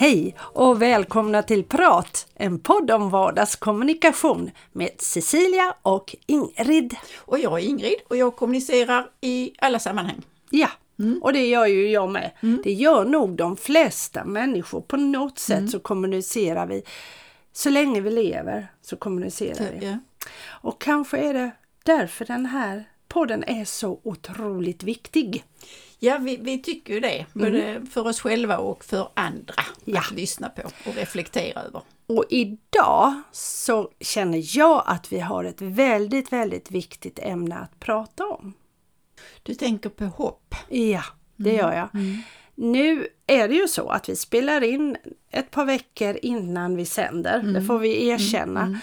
Hej och välkomna till Prat, en podd om vardagskommunikation med Cecilia och Ingrid. Och jag är Ingrid och jag kommunicerar i alla sammanhang. Ja, mm. och det gör ju jag med. Mm. Det gör nog de flesta människor. På något sätt mm. så kommunicerar vi. Så länge vi lever så kommunicerar vi. Ja. Och kanske är det därför den här podden är så otroligt viktig. Ja, vi, vi tycker ju det. Både mm. för oss själva och för andra ja. att lyssna på och reflektera över. Och idag så känner jag att vi har ett väldigt, väldigt viktigt ämne att prata om. Du tänker på hopp? Ja, det gör jag. Mm. mm. Nu är det ju så att vi spelar in ett par veckor innan vi sänder, mm. det får vi erkänna.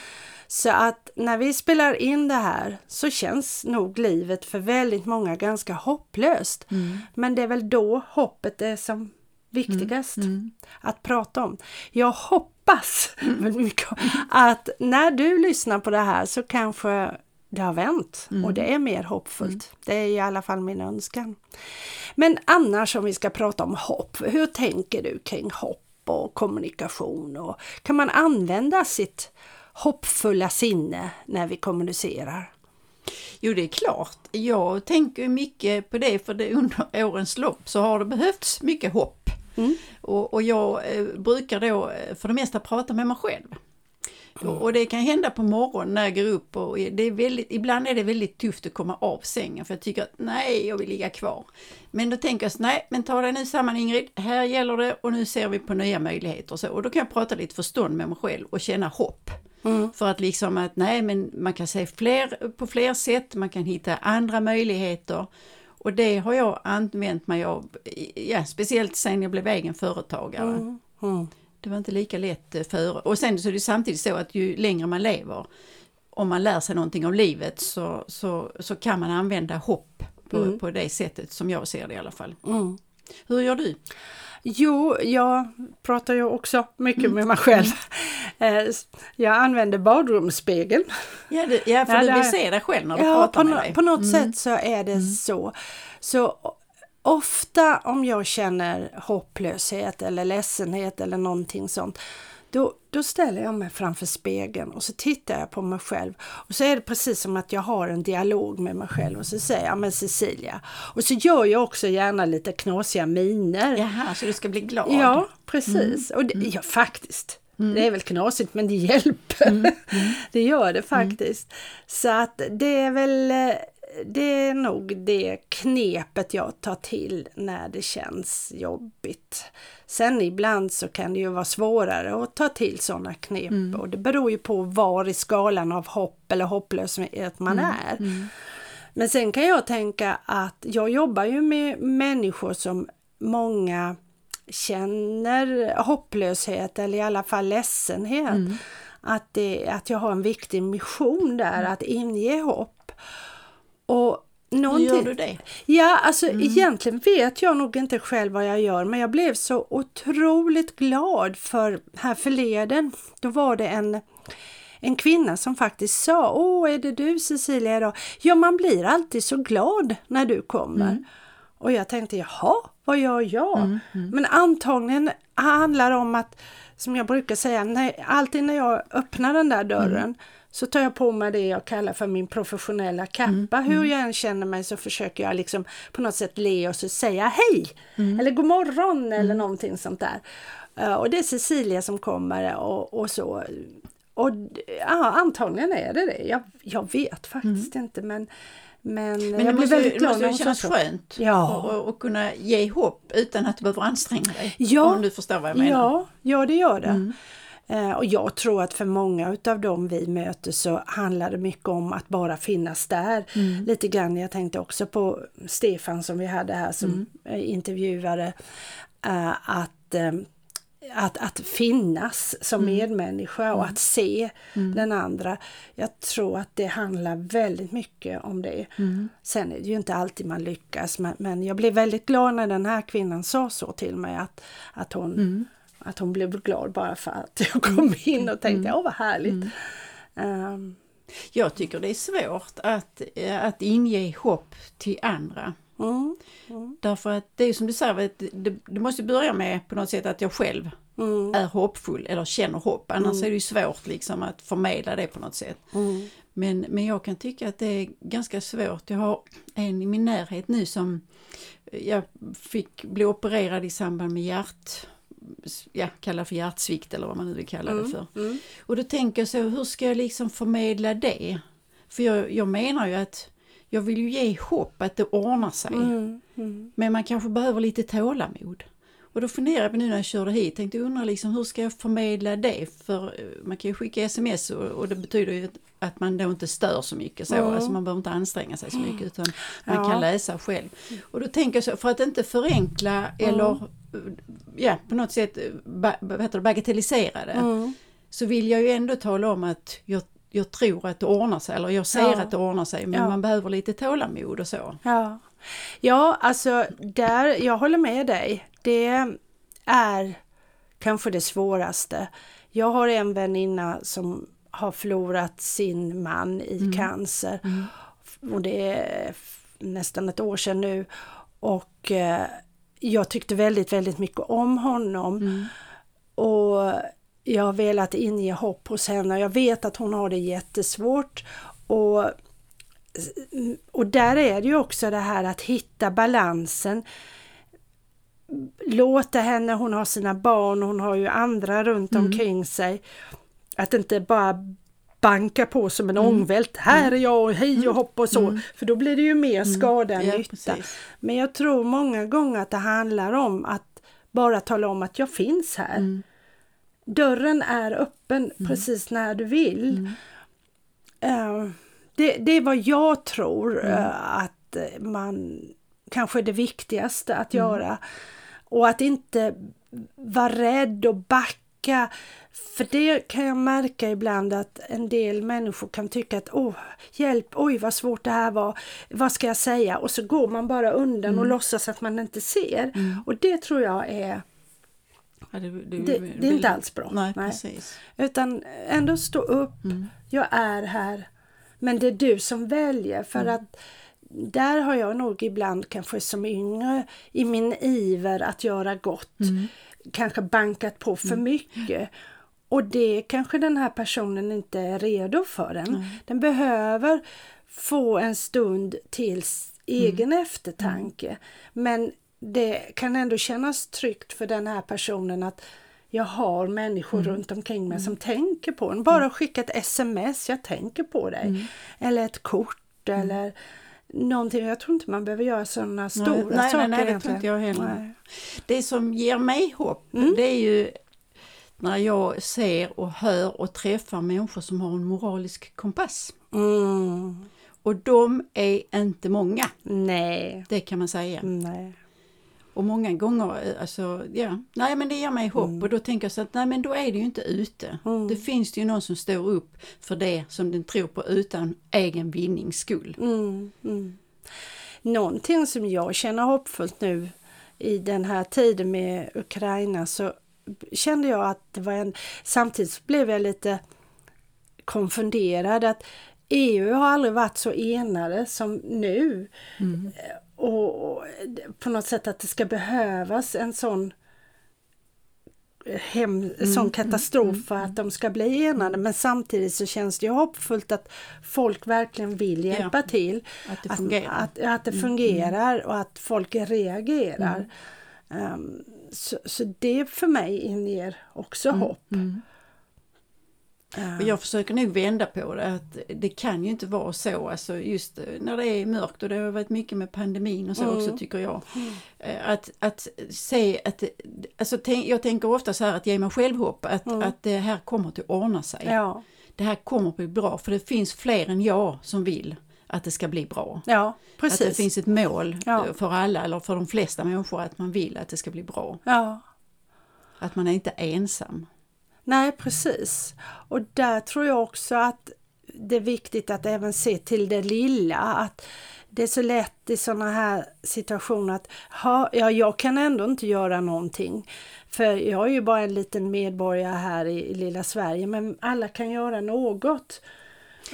Mm. Så att när vi spelar in det här så känns nog livet för väldigt många ganska hopplöst. Mm. Men det är väl då hoppet är som viktigast mm. Mm. att prata om. Jag hoppas mm. att när du lyssnar på det här så kanske det har vänt och det är mer hoppfullt. Mm. Det är i alla fall min önskan. Men annars om vi ska prata om hopp, hur tänker du kring hopp och kommunikation? Och kan man använda sitt hoppfulla sinne när vi kommunicerar? Jo, det är klart. Jag tänker mycket på det för det under årens lopp så har det behövts mycket hopp. Mm. Och, och, jag eh, brukar då eh, för det mesta prata med mig själv. Mm. Och det kan hända på morgonen när jag går upp och det är väldigt, ibland är det väldigt tufft att komma av sängen för jag tycker att nej, jag vill ligga kvar. Men då tänker jag så, nej, men ta dig nu samman Ingrid, här gäller det och nu ser vi på nya möjligheter och så. Och då kan jag prata lite förstånd med mig själv och känna hopp. Mm. För att liksom att nej men man kan se fler, på fler sätt, man kan hitta andra möjligheter. Och det har jag använt mig av, ja, speciellt sen jag blev egen företagare. Mm. Mm. Det var inte lika lätt eh, före. Och sen så är det samtidigt så att ju längre man lever, om man lär sig någonting av livet så, så, så kan man använda hopp på, mm. på det sättet som jag ser det i alla fall. Mm. Hur gör du? Jo, jag pratar ju också mycket mm. med mig själv. Eh, jag använder badrumsspegeln. Ja, det, ja för ja, du vill se dig själv när du ja, pratar med dig. på något mm. sätt så är det mm. så. Så ofta om jag känner hopplöshet eller ledsenhet eller någonting sånt då, då ställer jag mig framför spegeln och så tittar jag på mig själv och så är det precis som att jag har en dialog med mig själv och så säger jag men Cecilia och så gör jag också gärna lite knasiga miner. Jaha, så du ska bli glad? Ja, precis. Mm. Och det, ja, faktiskt. Mm. Det är väl knasigt men det hjälper. Mm. Mm. det gör det faktiskt. Så att det är väl det är nog det knepet jag tar till när det känns jobbigt. Sen ibland så kan det ju vara svårare att ta till sådana knep mm. och det beror ju på var i skalan av hopp eller hopplöshet man mm. är. Mm. Men sen kan jag tänka att jag jobbar ju med människor som många känner hopplöshet eller i alla fall ledsenhet. Mm. Att, det, att jag har en viktig mission där, mm. att inge hopp. Någonting. Hur gör du det? Ja, alltså mm. egentligen vet jag nog inte själv vad jag gör men jag blev så otroligt glad för här förleden. Då var det en, en kvinna som faktiskt sa Åh, är det du Cecilia idag? Ja, man blir alltid så glad när du kommer. Mm. Och jag tänkte, jaha, vad gör jag? Mm, mm. Men antagligen handlar det om att, som jag brukar säga, när, alltid när jag öppnar den där dörren mm så tar jag på mig det jag kallar för min professionella kappa. Mm. Hur mm. jag än känner mig så försöker jag liksom på något sätt le och så säga hej mm. eller god morgon eller mm. någonting sånt där. Uh, och det är Cecilia som kommer och, och så. Och ja, antagligen är det det. Jag, jag vet faktiskt mm. inte men men, men jag blir väldigt glad det måste kännas skönt ja. och, och, kunna ge hopp utan att du behöver anstränga dig. Ja. Om du förstår vad jag menar. Ja, ja det gör det. Mm. Eh, och jag tror att för många utav dem vi möter så handlar det mycket om att bara finnas där. Mm. Lite grann, jag tänkte också på Stefan som vi hade här som mm. Eh, intervjuare. Eh, att att, att finnas som mm. medmänniska och mm. att se mm. den andra. Jag tror att det handlar väldigt mycket om det. Mm. Sen är det ju inte alltid man lyckas men, men, jag blev väldigt glad när den här kvinnan sa så till mig att, att hon mm att hon blev glad bara för att jag kom mm. in och tänkte, mm. åh vad härligt. Um. Jag tycker det är svårt att, att inge hopp till andra. Mm. Mm. Därför att det är som du säger, det, det måste börja med på något sätt att jag själv mm. är hoppfull eller känner hopp. Annars är det ju svårt liksom att förmedla det på något sätt. Men, men jag kan tycka att det är ganska svårt. Jag har en i min närhet nu som jag fick bli opererad i samband med hjärt ja, kalla för hjärtsvikt eller vad man nu vill kalla det mm, för. Mm. Och då tänker jag så, hur ska jag liksom förmedla det? För jag, jag menar ju att jag vill ju ge hopp att det ordnar sig. Mm, mm. Men man kanske behöver lite tålamod. Och då funderar jag nu när jag körde hit, tänkte undra liksom hur ska jag förmedla det? För eh, man kan ju skicka sms och, och det betyder ju att man då inte stör så mycket så, mm. alltså man behöver inte anstränga sig så mycket utan man ja. kan läsa själv. Och då tänker jag så, för att inte förenkla eller mm. ja, på något sätt ba, vad heter det, bagatellisera det mm. så vill jag ju ändå tala om att jag jag tror att det ordnar sig, eller jag ser ja. att det ordnar sig, men ja. man behöver lite tålamod och så. Ja, ja alltså där, jag håller med dig. Det är kanske det svåraste. Jag har en väninna som har förlorat sin man i mm. cancer. Mm. Och det är nästan ett år sedan nu. Och eh, jag tyckte väldigt, väldigt mycket om honom. Mm. Och jag har velat inge hopp hos henne. Jag vet att hon har det jättesvårt. Och, och där är det ju också det här att hitta balansen. Låta henne, hon har sina barn, hon har ju andra runt mm. omkring sig. Att inte bara banka på som en mm. ångvält. Här är jag och hej och mm. hopp och så. Mm. För då blir det ju mer mm. skada än ja, nytta. Precis. Men jag tror många gånger att det handlar om att bara tala om att jag finns här. Mm dörren är öppen mm. precis när du vill. Uh, det, det, är vad jag tror uh, att man kanske det viktigaste att mm. göra. Och att inte vara rädd och backa. För det kan jag märka ibland att en del människor kan tycka att åh, hjälp, oj vad svårt det här var, vad ska jag säga? Och så går man bara undan mm. och låtsas att man inte ser. Mm. Och det tror jag är Ja, det, det, det, det, är inte alls bra. Nej, nej. Utan ändå stå upp, mm. jag är här. Men det är du som väljer för mm. att där har jag nog ibland kanske som yngre i min iver att göra gott mm. kanske bankat på för mm. mycket. Och det kanske den här personen inte är redo för än. Den behöver få en stund till egen mm. eftertanke. Men det kan ändå kännas tryggt för den här personen att jag har människor mm. runt omkring mig mm. som tänker på en. Bara mm. skicka ett sms, jag tänker på dig. Mm. Eller ett kort mm. eller någonting. Jag tror inte man behöver göra sådana stora nej, saker. Nej, nej, det tror inte jag heller. Nej. Det som ger mig hopp, mm. det är ju när jag ser och hör och träffar människor som har en moralisk kompass. Och de är inte många. Nej. Det kan man säga. Nej. Och många gånger, eh, alltså, ja, nej men det ger mig hopp mm. och då tänker jag så att nej men då är det ju inte ute. Mm. Det finns det ju någon som står upp för det som den tror på utan egen vinnings skull. Mm. Mm. Någonting som jag känner hoppfullt nu i den här tiden med Ukraina så kände jag att det var en, samtidigt blev jag lite konfunderad att EU har aldrig varit så enade som nu. Mm och på något sätt att det ska behövas en sån hem, mm, sån katastrof mm, för att de ska bli enade men samtidigt så känns det ju hoppfullt att folk verkligen vill hjälpa ja, till. Att det fungerar. Att, att, att det mm, fungerar mm. och att folk reagerar. Um, så, så, det för mig inger också mm, hopp. Mm. Och jag försöker nog vända på det att det kan ju inte vara så, alltså just när det är mörkt och det har varit mycket med pandemin och så mm. också tycker jag. Mm. Att, att se att, alltså jag tänker ofta så här att ge mig själv hopp att, mm. att det här kommer att ordna sig. Ja. Det här kommer att bli bra för det finns fler än jag som vill att det ska bli bra. Ja, precis. Att det finns ett mål ja. för alla eller för de flesta människor att man vill att det ska bli bra. Ja. Att man är inte ensam. Nej, precis. Och där tror jag också att det är viktigt att även se till det lilla. Att det är så lätt i sådana här situationer att ha, ja, jag kan ändå inte göra någonting. För jag är ju bara en liten medborgare här i, i lilla Sverige, men alla kan göra något.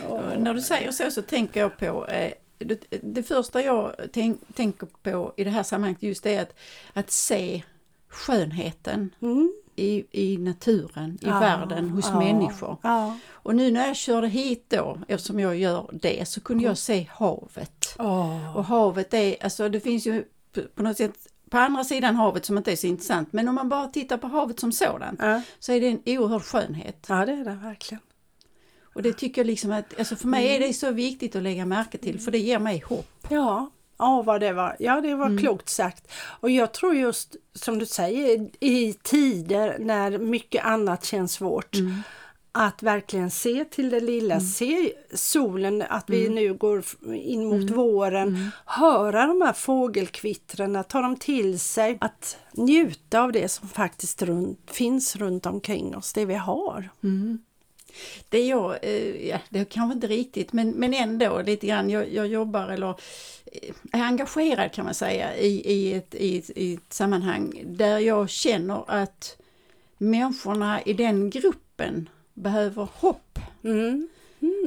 Och... När du säger så så tänker jag på eh, det, det första jag tänk, tänker på i det här sammanhanget just är att, att se skönheten Mm. I, i naturen, i Ja, världen, hos ja, människor. Ja. Och nu när jag körde hit då, eftersom jag gör det, så kunde jag se havet. Åh. Och havet är, alltså det finns ju på, något sätt på andra sidan havet som inte är så intressant, men om man bara tittar på havet som sådant så är det en oerhörd skönhet. ja, det är det verkligen. Och det tycker jag liksom att, alltså för mig är det så viktigt att lägga märke till för det ger mig hopp. Ja, ja vad det var. Ja, det var Mm. klokt sagt. Och jag tror just som du säger i tider när mycket annat känns svårt. Mm. Att verkligen se till det lilla, se solen, att vi Mm. nu går in mot våren, höra de här fågelkvittren, ta dem till sig, att njuta av det som faktiskt runt, finns runt omkring oss, det vi har. Det jag, eh, ja, det är kanske inte riktigt men, men ändå lite grann, jag, jag jobbar eller eh, är engagerad kan man säga i, i, ett, i, ett, i ett sammanhang där jag känner att människorna i den gruppen behöver hopp. Mm.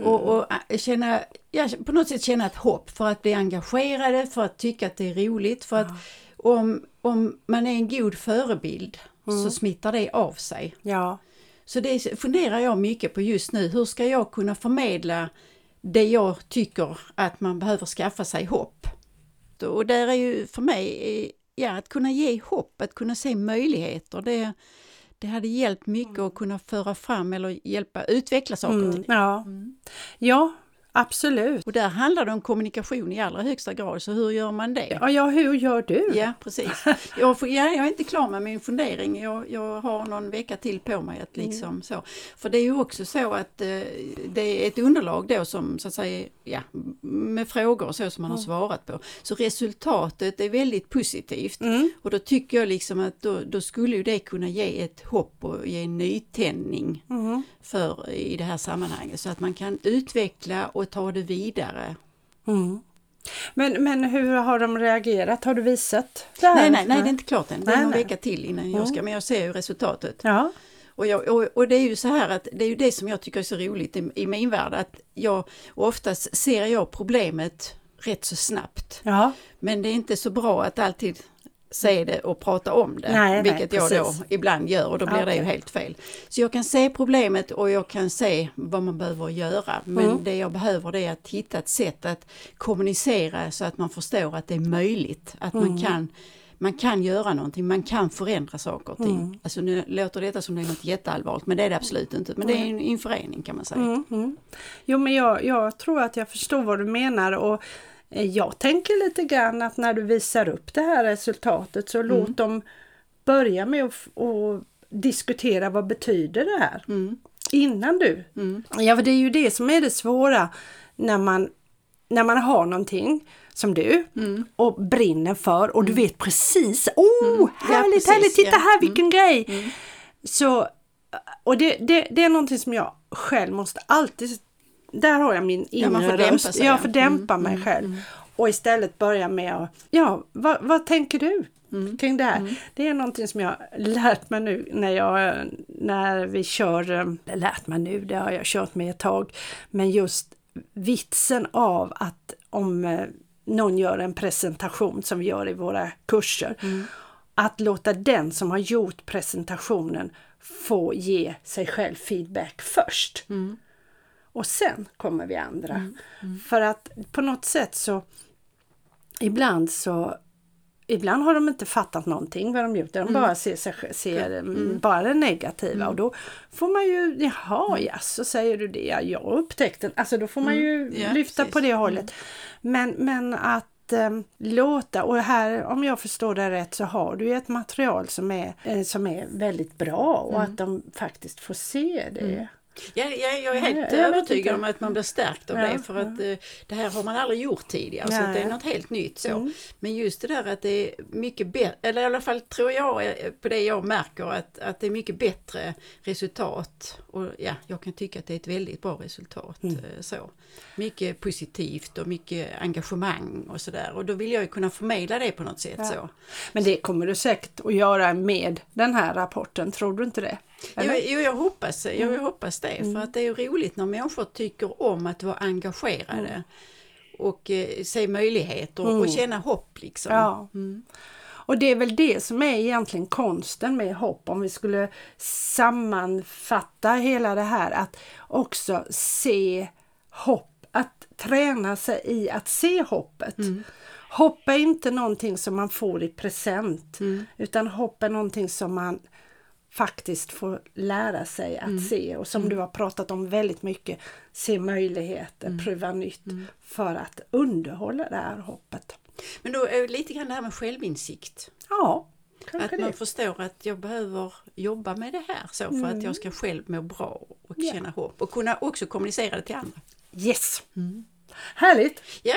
Och, och äh, känna, ja, på något sätt känna ett hopp för att bli engagerade, för att tycka att det är roligt. För att om, om man är en god förebild så smittar det av sig. Ja, Så det funderar jag mycket på just nu. Hur ska jag kunna förmedla det jag tycker att man behöver skaffa sig hopp? Och där är ju för mig, eh, ja att kunna ge hopp, att kunna se möjligheter. Det, det hade hjälpt mycket att kunna föra fram eller hjälpa utveckla saker mm. ja. ja absolut. Och där handlar det om kommunikation i allra högsta grad, så hur gör man det? Ja, ja, hur gör du? Ja, precis. Jag, får, ja, jag är inte klar med min fundering. Jag, jag har någon vecka till på mig att liksom så. För det är ju också så att eh, det är ett underlag då som så att säga, ja, med frågor och så som man har svarat på. Så resultatet är väldigt positivt. Mm. Och då tycker jag liksom att då, då skulle ju det kunna ge ett hopp och ge en nytändning Mm. för i det här sammanhanget. Så att man kan utveckla och ta det vidare. Mm. Men, men hur har de reagerat? Har du visat? Det här? Nej, nej, nej, det är inte klart än. Det är någon vecka till innan jag ska, men jag ser ju resultatet. Ja. Och, jag, och, och det är ju så här att det är ju det som jag tycker är så roligt i, i min värld, att jag oftast ser jag problemet rätt så snabbt. Ja. Men det är inte så bra att alltid se det och prata om det, Nej, nej, vilket jag då ibland gör och då blir det Okej. ju helt fel. Så jag kan se problemet och jag kan se vad man behöver göra, men Mm. det jag behöver det är att hitta ett sätt att kommunicera så att man förstår att det är möjligt, att Mm. man kan man kan göra någonting, man kan förändra saker och ting. Mm. Alltså nu låter detta som det är något jätteallvarligt, men det är det absolut inte. Men det är en, en förening kan man säga. Mm, mm. Jo, men jag, jag tror att jag förstår vad du menar och jag tänker lite grann att när du visar upp det här resultatet så Mm. låt dem börja med att diskutera vad betyder det här Mm. innan du. Mm. Ja, för det är ju det som är det svåra när man, när man har någonting som du Mm. och brinner för och du vet precis, oh Ja, härligt, precis, härligt, titta ja. här vilken grej! Mm. Så, och det, det, det är någonting som jag själv måste alltid, där har jag min Ja, inre dämpa röst. sig, Jag ja. får dämpa Mm, mig mm, själv. mm. Och istället börja med att, ja, vad, vad tänker du Mm. kring det här? Det är någonting som jag lärt mig nu när, jag, när vi kör, eh, lärt mig nu, det har jag kört med ett tag, men just vitsen av att om eh, någon gör en presentation som vi gör i våra kurser, Mm. att låta den som har gjort presentationen få ge sig själv feedback först. Mm. Och sen kommer vi andra. För att på något sätt så ibland så Ibland har de inte fattat någonting vad de gjort. De bara ser, sj- ser mm. bara det negativa och då får man ju, jaha ja, så säger du det, ja, jag upptäckte Alltså då får man ju Ja, lyfta precis. på det hållet. Men, men att eh, låta, och här om jag förstår det rätt så har du ett material som är, eh, som är väldigt bra och att de faktiskt får se det. Ja, ja, jag är helt jag övertygad om att man blir stärkt av Ja, det för att eh, det här har man aldrig gjort tidigare så Nej. att det är något helt nytt så. Mm. Men just det där att det är mycket bättre, eller i alla fall tror jag eh, på det jag märker att, att det är mycket bättre resultat och ja, jag kan tycka att det är ett väldigt bra resultat. Mm. eh, Så. Mycket positivt och mycket engagemang och sådär och då vill jag ju kunna förmedla det på något sätt Ja. så. Men det kommer du säkert att göra med den här rapporten, tror du inte det? Jo, Eller? jo, jag hoppas, jag Mm. hoppas det. För att det är roligt när människor tycker om att vara engagerade. och eh, se möjligheter och, och känna hopp liksom. Ja. Och det är väl det som är egentligen konsten med hopp, om vi skulle sammanfatta hela det här, att också se hopp, att träna sig i att se hoppet. Hopp är inte någonting som man får i present, utan hopp är någonting som man faktiskt får lära sig att se och som du har pratat om väldigt mycket, se möjligheter, pröva nytt för att underhålla det här hoppet. Men då är det lite grann det här med självinsikt. Ja, Att man det. förstår att jag behöver jobba med det här så för att jag ska själv må bra och Ja. känna hopp och kunna också kommunicera det till andra. Yes! Härligt! Ja,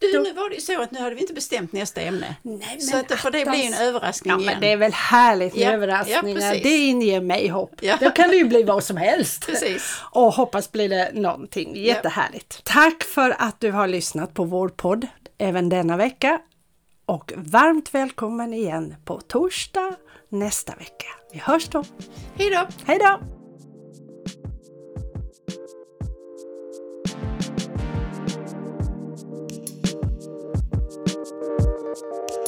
du, Då- nu var det ju så att nu hade vi inte bestämt nästa ämne. Nej, så att, för det blir en överraskning Ja, igen. men det är väl härligt med Ja, ja, överraskningar. precis. det inger mig hopp. Ja. Då kan det ju bli vad som helst. Precis. Och hoppas blir det någonting jättehärligt. Tack för att du har lyssnat på vår podd även denna vecka. Och varmt välkommen igen på torsdag nästa vecka. Vi hörs då. Hej då! Hej då! you